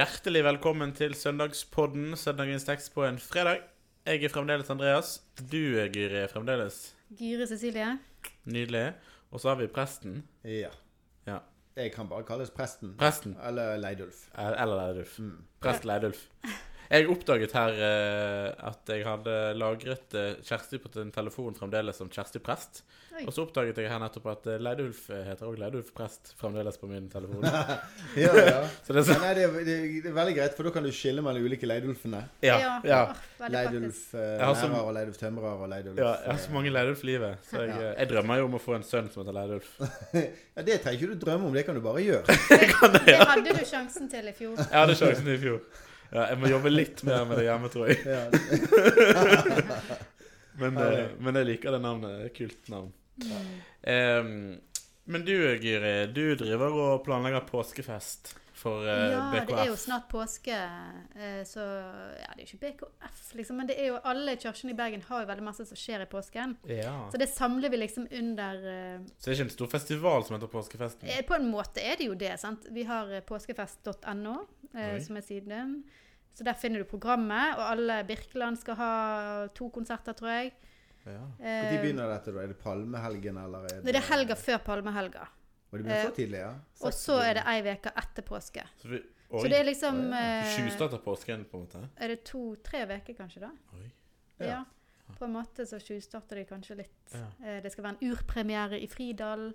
Hjertelig velkommen til søndagspodden, søndagens tekst på en fredag. Jeg er fremdeles Andreas. Du, Gyri, er fremdeles Gyri Cecilie. nydelig. Og så har vi presten. Ja. Ja. Jeg kan bare kalles presten. Presten. Eller Leidulf. Eller Leidulf. Mm. Prest Leidulf. Jeg oppdaget her eh, at jeg hadde lagret eh, Kjersti på en telefon fremdeles som Kjersti Prest. Oi. Og så oppdaget jeg her nettopp at eh, Leidulf eh, heter òg Leidulf Prest fremdeles på min telefon. Ja, ja. Så det er så, nei, det, er, det, er, veldig greit, for da kan du skille mellom ulike Leidulfene. ja, ja. åh, veldig Leidulf Nærer eh, så- og Leidulf tømrer og Leidulf Ja, jeg har så mange Leidulf i livet. Så jeg, Ja. jeg drømmer jo om å få en sønn som heter Leidulf. eh, Ja, Det trenger ikke du drømme om, det kan du bare gjøre. Det hadde du sjansen til i fjor. Jeg hadde sjansen til i fjor. Ja, jeg må jobbe litt mer med det hjemme, tror jeg. Men, Ja, eh, men jeg liker det navnet. Kult navn. Um, men du, Gyri, du driver og planlegger påskefest for uh, Ja, det er jo snart påske, uh, så Ja, det er jo ikke BKF, liksom, men det er jo alle kirkene i Bergen har jo veldig masse som skjer i påsken. Ja. Så det samler vi liksom under uh, Så det er ikke en stor festival som heter Påskefesten? På en måte er det jo det, sant. Vi har påskefest.no, eh, som er siden. din. Så der finner du programmet, og alle Birkeland skal ha to konserter, tror jeg. Ja. Når Eh, begynner dette, da? Er det palmehelgen, eller er det er helga før palmehelga. Og det begynner eh, så tidlig, ja? Og så er det ei uke etter påske. Så, vi, Så det er liksom Du eh, tjuvstarter påsken, på en måte? Er det to-tre uker kanskje, da? Oi. Ja. Ja. På en måte så tjuvstarter de kanskje litt. Ja. Eh, det skal være en urpremiere i Fridal,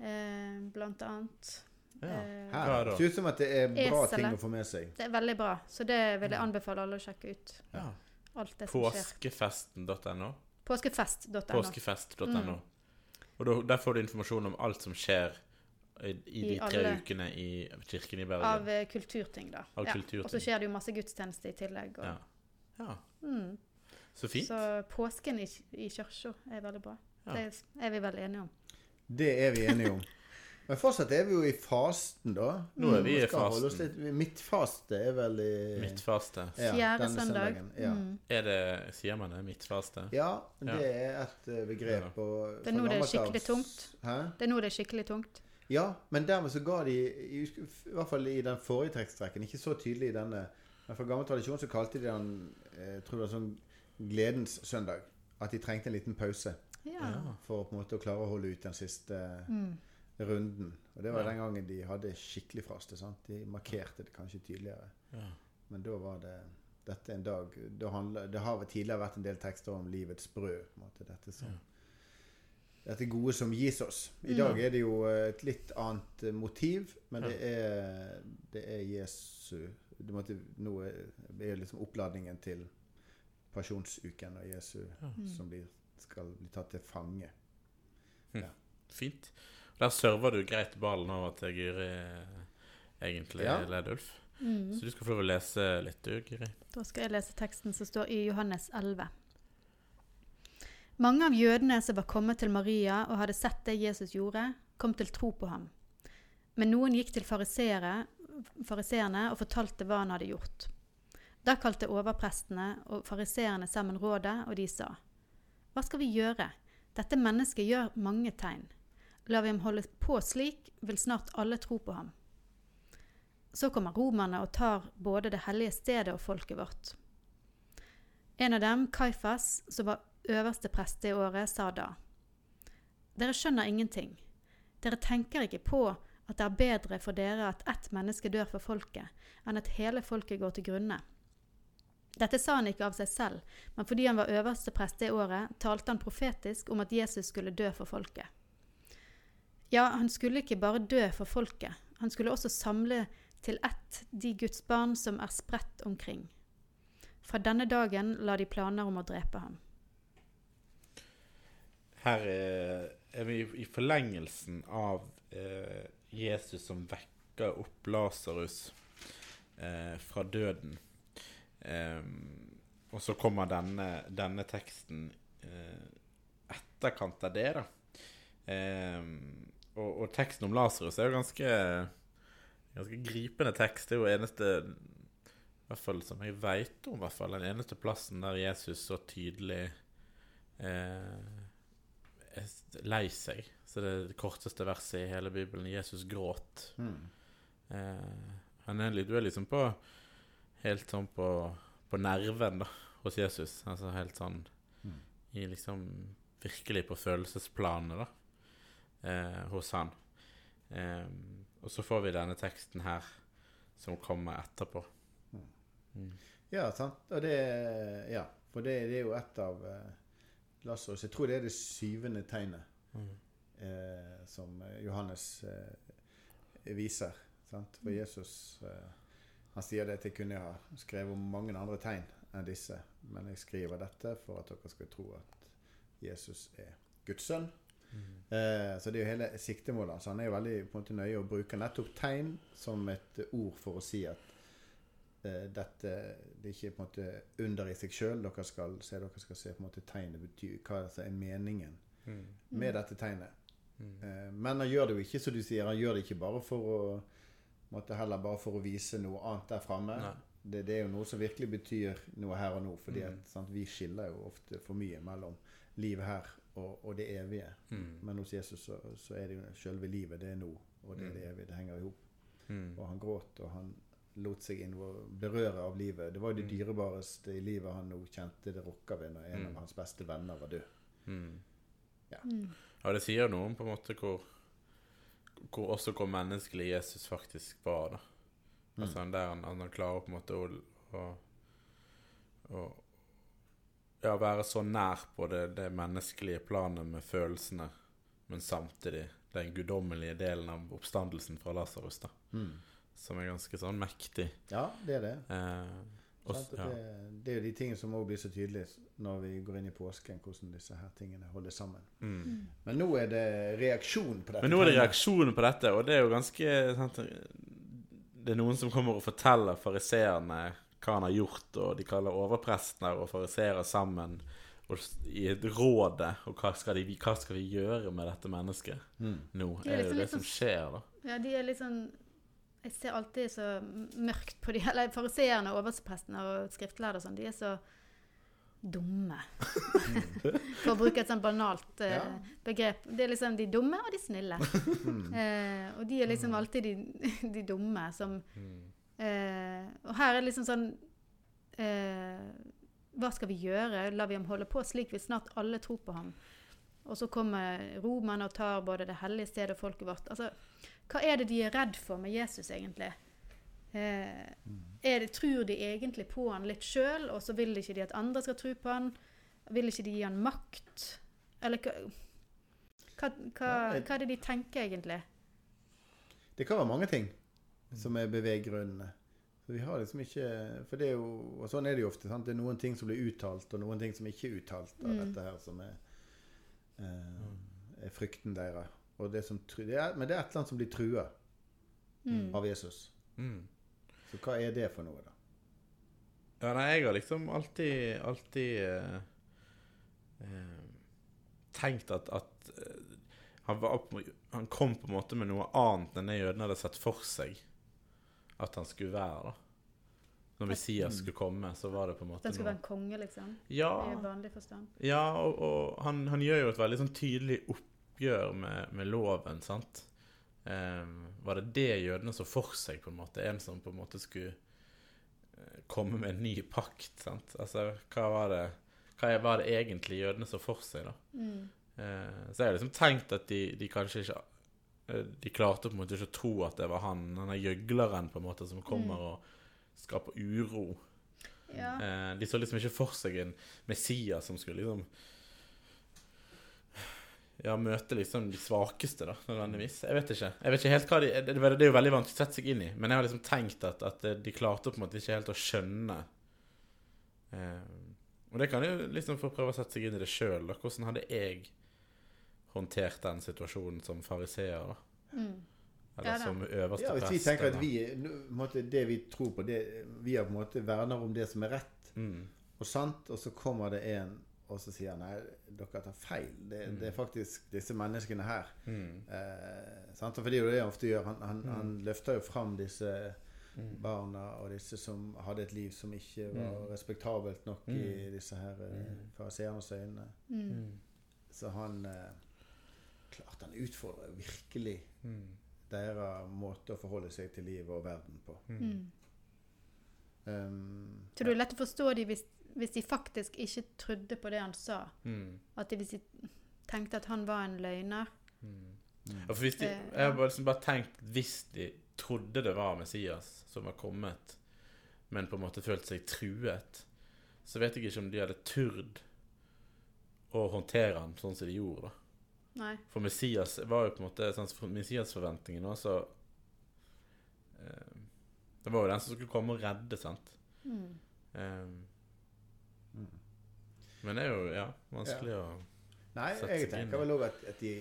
eh, blant annet. Ja. Eh, Her det ser ut som at det er bra Esele. ting å få med seg. det er veldig bra, så det vil jeg anbefale alle å sjekke ut. ja. Alt det som. Påskefesten.no. Påskefest.no. Påskefest.no. Mm. Og da, der får du informasjon om alt som skjer i, i de I tre alle- ukene i kirken i Bergen. Av eh, kulturting, da. Av Ja. kulturting. Og så skjer det jo masse gudstjeneste i tillegg. Og, ja. ja. mm. Så fint. Så påsken i, i kirka er veldig bra. Ja. Det er vi vel enige om. Det er vi enige om. Men fortsatt er vi jo i fasten, da. Nå er vi i fasten. Midtfaste er vel i Midtfaste. Ja, Fjerde søndag. Ja. Mm. Er det, sier man det? Midtfaste? ja, det er et eh, begrep. Og Det er nå det er skikkelig tungt. Hæ? Det er nå det er skikkelig tungt. Ja, men dermed så ga de, i, i hvert fall i den forrige tekstrekken, ikke så tydelig i denne, men fra gammel tradisjon så kalte de den eh, tror jeg, sånn gledens søndag. At de trengte en liten pause Ja. Ja. for på en måte å klare å holde ut den siste Mm. Runden. Og det var Ja. den gangen de hadde skikkelig faste. sant? De markerte det kanskje tydeligere. Ja. Men da var det dette en dag Det, handler, Det har tidligere vært en del tekster om livets brød. måte, Dette, som, dette gode som gis oss. I dag er det jo et litt annet eh, motiv, men det er, det er Jesu det måtte, Nå er det liksom oppladningen til pasjonsuken og Jesu som blir, skal bli tatt til fange. Fint. Der server du greit ballen over til Gyri, egentlig, Ja. Ledulf. Mm. Så du skal få lov å lese litt, du, Gyri. Da skal jeg lese teksten som står i Johannes 11. Mange av jødene som var kommet til Maria og hadde sett det Jesus gjorde, kom til tro på ham. Men noen gikk til fariseerne og fortalte hva han hadde gjort. Da kalte overprestene og fariseerne sammen rådet, og de sa:" Hva skal vi gjøre? Dette mennesket gjør mange tegn. Lar vi ham holde på slik, vil snart alle tro på ham. Så kommer romerne og tar både det hellige stedet og folket vårt. En av dem, Kaifas, som var øverste prest det året, sa da Dere skjønner ingenting. Dere tenker ikke på at det er bedre for dere at ett menneske dør for folket, enn at hele folket går til grunne. Dette sa han ikke av seg selv, men fordi han var øverste prest det året, talte han profetisk om at Jesus skulle dø for folket. Ja, han skulle ikke bare dø for folket, han skulle også samle til ett de Guds barn som er spredt omkring. Fra denne dagen la de planer om å drepe ham. Her er, er vi i forlengelsen av eh, Jesus som vekker opp Lasarus eh, fra døden. Eh, og så kommer denne, denne teksten eh, etterkant av det, da. Em, og, og teksten om Lasarus er jo ganske Ganske gripende tekst. Det er jo eneste i hvert fall som jeg veit om, hvert fall, den eneste plassen der Jesus så tydelig eh, er lei seg. Så det er det korteste verset i hele Bibelen. Jesus gråt. Mm. Eh, Han er du er liksom på Helt sånn på, på nerven da hos Jesus. Altså helt sånn Mm. i liksom Virkelig på følelsesplanet, da. Eh, hos han. Og så får vi denne teksten her som kommer etterpå. Mm. Ja, sant. Og det Ja, for det, det er jo et av eh, Lasarus Jeg tror det er det syvende tegnet Mm. eh, som eh, Johannes eh, viser. Sant? For Jesus eh, Han sier det at jeg kunne ha skrevet om mange andre tegn enn disse, men jeg skriver dette for at dere skal tro at Jesus er Guds sønn. Eh, så det er jo hele siktemålet Så Han er jo veldig på en måte nøye og bruker nettopp tegn som et ord for å si at eh, dette det er ikke på en måte under i seg sjøl dere skal se. Dere skal se på en måte tegnet betyr, hva som er meningen Mm. med dette tegnet. Mm. Eh, men han gjør det jo ikke som du sier, han gjør det ikke bare for å måtte heller bare for å vise noe annet der framme. Det, det er jo noe som virkelig betyr noe her og nå. fordi Mm. at, sant, vi skiller jo ofte for mye mellom livet her og, og det evige. Mm. Men hos Jesus så, så er det jo selve livet, det er nå. Og det er det Mm. evige. Det henger i hop. Mm. Og han gråt, og han lot seg invo- berøre av livet. Det var jo det Mm. dyrebareste i livet han nå kjente det rokka ved når en Mm. av hans beste venner var død. Mm. Mm. Ja, det sier noe om på en måte hvor, hvor også hvor menneskelig Jesus faktisk var. da. Mm. Altså han der han, han klarer på en måte å, å, å ja, være så nær på det, det menneskelige planet med følelsene, men samtidig den guddommelige delen av oppstandelsen fra Lasarus, da. Mm. Som er ganske sånn mektig. Ja, det er det. Eh, også, ja. Det, det er jo de tingene som også blir så tydelige når vi går inn i påsken, hvordan disse her tingene holder sammen. mm. Men nå er det reaksjon på dette. Men nå er det reaksjon på dette, og det er jo ganske sant? Det er noen som kommer og forteller fariseerne hva han har gjort, og de kaller overprestene og fariserer sammen og i et råde. Og hva skal, de, hva skal vi gjøre med dette mennesket Mm. nå? Det er er det jo liksom det som sånn- skjer, da. Ja, de er litt sånn Jeg ser alltid så mørkt på de Eller fariseerne overprestene og skriftlærde og sånn. De er så dumme. For å bruke et sånn banalt eh, Ja. begrep. Det er liksom de dumme og de snille. Mm. Eh, og de er liksom alltid de, de dumme som Mm. Eh, Og her er det liksom sånn eh, Hva skal vi gjøre? Lar vi ham holde på slik vi snart alle tror på ham? Og så kommer romerne og tar både det hellige stedet og folket vårt. Altså, hva er det de er redd for med Jesus, egentlig? Eh, er det, tror de egentlig på han litt sjøl, og så vil ikke de at andre skal tro på han? Vil ikke de gi han makt? Eller hva, hva, hva, hva er det de tenker, egentlig? Det kan være mange ting som er beveggrunnene. Så vi har liksom ikke For det er jo Og sånn er det jo ofte. Sant? Det er noen ting som blir uttalt, og noen ting som ikke er uttalt av Mm. dette her, som er, eh, er frykten deres. Og det som, det er, men det er et eller annet som blir trua Mm. av Jesus. Mm. Så hva er det for noe, da? Ja, nei, jeg har liksom alltid, alltid eh, eh, tenkt at, at eh, han, var, han kom på en måte med noe annet enn det jødene hadde sett for seg at han skulle være. da. Når Messias skulle komme, så var det på en måte Den skulle være en konge, liksom? Ja, I vanlig forstand. ja og, og han, han gjør jo et veldig sånn tydelig oppgjør med, med loven, sant? Um, var det det jødene så for seg, på en måte? En som på en måte skulle eh, komme med en ny pakt, sant? Altså, hva var det Hva var det egentlig jødene så for seg, da? Mm. Uh, så jeg har liksom tenkt at de, de kanskje ikke De klarte på en måte ikke å tro at det var han, denne gjøgleren, på en måte, som kommer Mm. og skaper uro. Ja. Eh, de så liksom ikke for seg en Messias som skulle liksom Ja, møte liksom de svakeste, da, nødvendigvis. Jeg vet ikke. Jeg vet ikke helt hva de, det, det er jo veldig vanskelig å sette seg inn i, men jeg har liksom tenkt at, at de klarte på en måte ikke helt å skjønne eh, Og det kan jo liksom få prøve å sette seg inn i det sjøl. Hvordan hadde jeg håndtert den situasjonen som fariseer? Mm. Eller Ja som øverste Ja, hvis vi tenker at vi, måte, det vi tror på, det, vi har på en måte verner om det som er rett mm. og sant, og så kommer det en og så sier han, nei, dere tar feil. Det, Mm. det er faktisk disse menneskene her. Mm. Eh, sant? For det er jo det han ofte gjør. Han, han, Mm. han løfter jo fram disse Mm. barna og disse som hadde et liv som ikke var Mm. respektabelt nok i disse her eh, Mm. fariseernes øyne. Så han eh, Klart han utfordrer virkelig Mm. deres måte å forholde seg til livet og verden på. Mm. Um, Så det er lett å forstå dem hvis, hvis de faktisk ikke trodde på det han sa. Mm. At de, hvis de tenkte at han var en løgner. Mm. Mm. Ja, for hvis de, Eh, jeg har bare, liksom bare tenkt Hvis de trodde det var Messias som var kommet, men på en måte følte seg truet, så vet jeg ikke om de hadde turt å håndtere han sånn som de gjorde. da Nei. For Messias var jo på en måte sånn, for Messias-forventningen også eh, Det var jo den som skulle komme og redde, sant? Mm. Eh, Mm. men det er jo ja, vanskelig å Nei, Sette seg inn tenker i. vel òg at, at, de,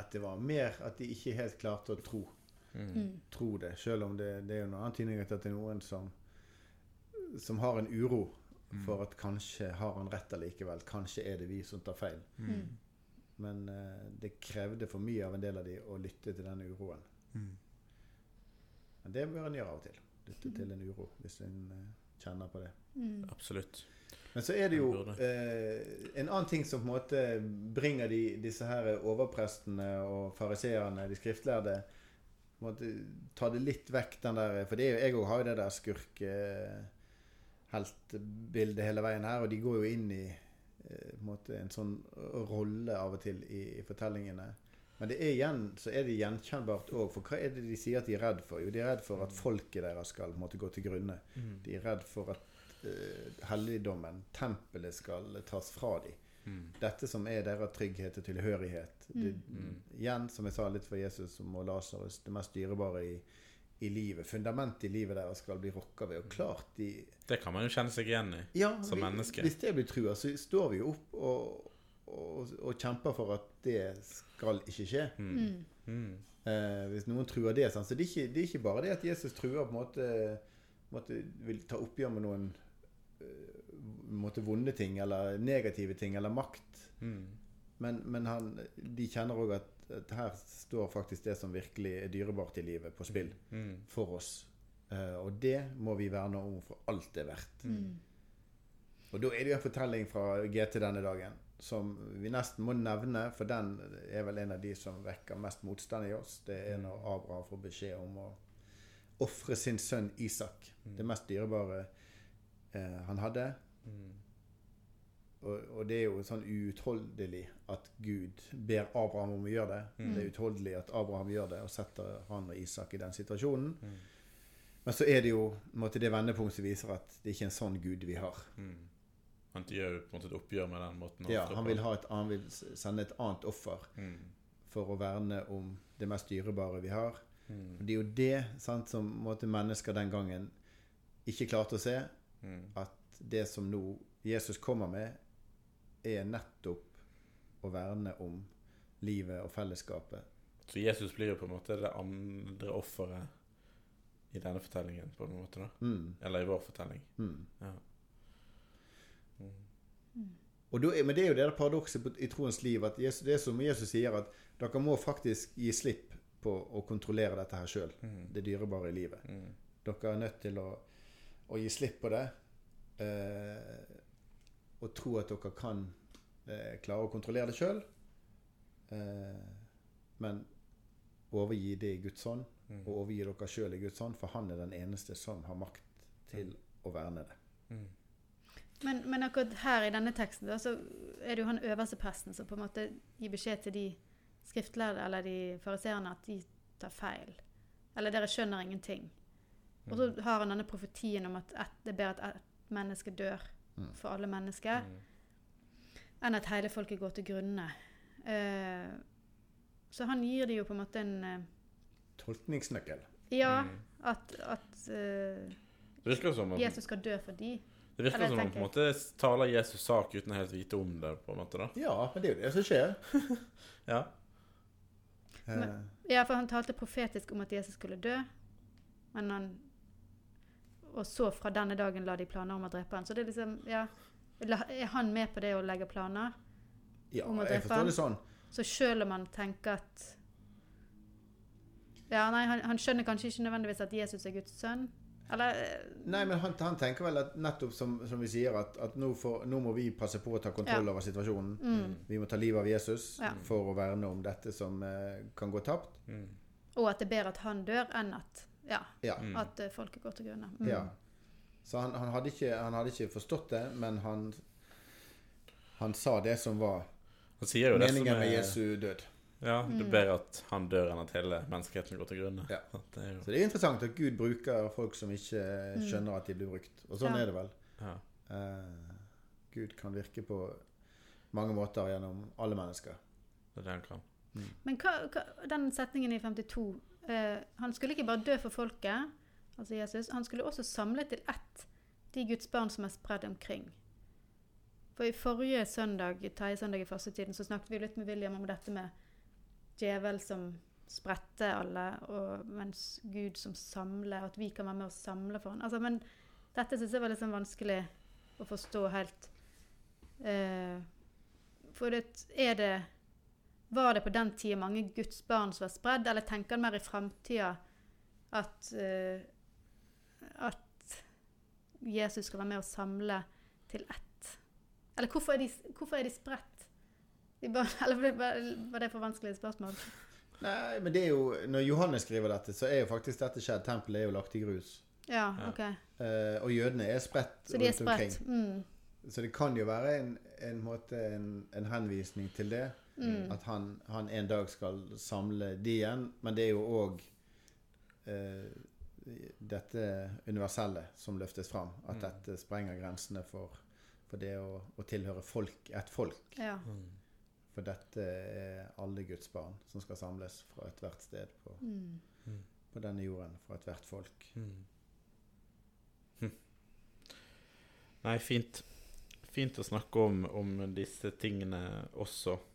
at det var mer at de ikke helt klarte å tro, mm. Mm. tro det. Selv om det, det er jo noen antydninger til at det er noen som, som har en uro Mm. for at kanskje har han rett allikevel. Kanskje er det vi som tar feil. Mm. Men eh, det krevde for mye av en del av de å lytte til den uroen. Mm. Men det bør en gjøre av og til. Lytte til en uro hvis en eh, kjenner på det. Mm. Absolutt. Men så er det jo En eh, en annen ting som på en måte bringer de, disse her overprestene og fariseerne, de skriftlærde på en måte Ta det litt vekk, den der For det er jo, jeg òg har jo det der skurkeheltbildet hele veien her, og de går jo inn i eh, en, måte en sånn rolle av og til i, i fortellingene. Men det er igjen, så er det gjenkjennbart òg. For hva er det de sier at de er redd for? Jo, de er redd for at folket deres skal måte gå til grunne. Mm. De er redd for at uh, helligdommen, tempelet, skal tas fra dem. Mm. Dette som er deres trygghet og tilhørighet. Det, Mm. Igjen, som jeg sa litt for Jesus som og Lasarus, det mest dyrebare i, i livet. Fundamentet i livet deres skal bli rokka ved. Og klart de Det kan man jo kjenne seg igjen i. ja, Som vi- menneske. Hvis det blir trua, så står vi jo opp og, og, og kjemper for at det skal ikke skje. Mm. Mm. Mm. Eh, hvis noen truer det. Så det er, ikke, det er ikke bare det at Jesus truer på en måte, måte vil ta oppgjør med noen eh, måte vonde ting eller negative ting eller makt. Mm. Men, men han, de kjenner òg at her står faktisk det som virkelig er dyrebart i livet, på spill Mm. for oss. Eh, og det må vi verne om for alt det er verdt. Mm. Og da er det jo en fortelling fra GT denne dagen som vi nesten må nevne, for den er vel en av de som vekker mest motstand i oss. Det er når Abraham får beskjed om å ofre sin sønn Isak. Det mest dyrebare eh, han hadde. Og, og det er jo sånn uutholdelig at Gud ber Abraham om å gjøre det. Mm. Det er utholdelig at Abraham gjør det, og setter han og Isak i den situasjonen. Mm. Men så er det jo måte, det vendepunktet som viser at det er ikke en sånn Gud vi har. Mm. Han gjør på en måte et oppgjør med den måten Ja, han vil, ha et, han vil sende et annet offer Mm. for å verne om det mest dyrebare vi har. Mm. Det er jo det sant, som måte, mennesker den gangen ikke klarte å se. Mm. At det som nå Jesus kommer med, er nettopp å verne om livet og fellesskapet. Så Jesus blir jo på en måte det andre offeret i denne fortellingen, på en måte da. Mm, Eller i vår fortelling. mm. Ja. Mm. Og da men det er jo det paradokset i troens liv at Jesus, det er som Jesus sier, at dere må faktisk gi slipp på å kontrollere dette her sjøl. Mm. Det dyrebare i livet. Mm. Dere er nødt til å, å gi slipp på det. Eh, og tro at dere kan eh, klare å kontrollere det sjøl. Eh, men overgi det i Guds hånd, Mm. og overgi dere sjøl i Guds hånd, for han er den eneste som har makt til å verne det. Mm. Men, men akkurat her i denne teksten da, så er det jo han øverste presten som på en måte gir beskjed til de skriftlærde eller de fariseerne at de tar feil. Eller dere skjønner ingenting. Og så har han denne profetien om at et, det ber at ett menneske dør Mm. For alle mennesker, Mm. enn at hele folket går til grunne. Eh, så han gir det jo på en måte en eh, Tolkningsnøkkel. Ja, Mm. at, at eh, Det som om, Jesus skal dø for de. det virker Eller som om på en måte taler Jesus sak uten å helt vite om det, på en måte da. Ja, men det er jo det som skjer. Ja. Eh, Men- Ja, for han talte profetisk om at Jesus skulle dø. Men han Og så fra denne dagen la de planer om å drepe han. Så det er liksom Ja. Er han med på det å legge planer? ja, om å jeg drepe forstår han. det sånn. Så selv om han tenker at Ja, nei, han, han skjønner kanskje ikke nødvendigvis at Jesus er Guds sønn. Eller eh, Nei, men han, han tenker vel at nettopp som, som vi sier, at, at nå, for, nå må vi passe på å ta kontroll Ja. over situasjonen. mm, Vi må ta livet av Jesus Ja. for å verne om dette som eh, kan gå tapt. Mm. Og at det er bedre at han dør, enn at, ja, Ja. Mm. at eh, folket går til grunne. Mm. ja. Så han, han, hadde ikke, han hadde ikke forstått det, men han han sa det som var Han sier jo det som meningen med er- Jesu død. Ja, det er bedre at han dør enn at hele menneskeheten går til grunne. Ja. Det er jo, Så det er interessant at Gud bruker folk som ikke skjønner at de blir brukt. Og sånn Ja. er det vel. ja. Eh, Gud kan virke på mange måter gjennom alle mennesker. Det er det han kan. Men hva, hva, den setningen i 52 uh, Han skulle ikke bare dø for folket, altså Jesus, han skulle også samle til ett de Guds barn som er spredd omkring. For i forrige søndag, tredje søndag i fastetiden, så snakket vi litt med William om dette med djevel som spredte alle, og mens Gud som samler, at vi kan være med og samle for han. Altså, men dette syns jeg var litt sånn vanskelig å forstå helt. Uh, for det, er det Var det på den tida mange Guds barn som var spredd, eller tenker han mer i framtida at uh, at Jesus skal være med og samle til ett? Eller hvorfor er de, hvorfor er de spredt? De bare, eller var det, for vanskelige spørsmål? Nei, men det er jo Når Johannes skriver dette, så er jo faktisk dette skjedd. Tempelet er jo lagt i grus. Ja, Ja. OK. Uh, og jødene er spredt Så de er rundt omkring. Mm. Så det kan jo være en, en, måte, en, en henvisning til det. Mm. At han, han en dag skal samle de igjen. Men det er jo òg eh, dette universelle som løftes fram. At Mm. dette sprenger grensene for, for det å, å tilhøre folk, et folk. Ja. Mm. For dette er alle Guds barn som skal samles fra ethvert sted på, Mm. på denne jorden. Fra ethvert folk. Mm. Hm. Nei, fint. Fint å snakke om, om disse tingene også.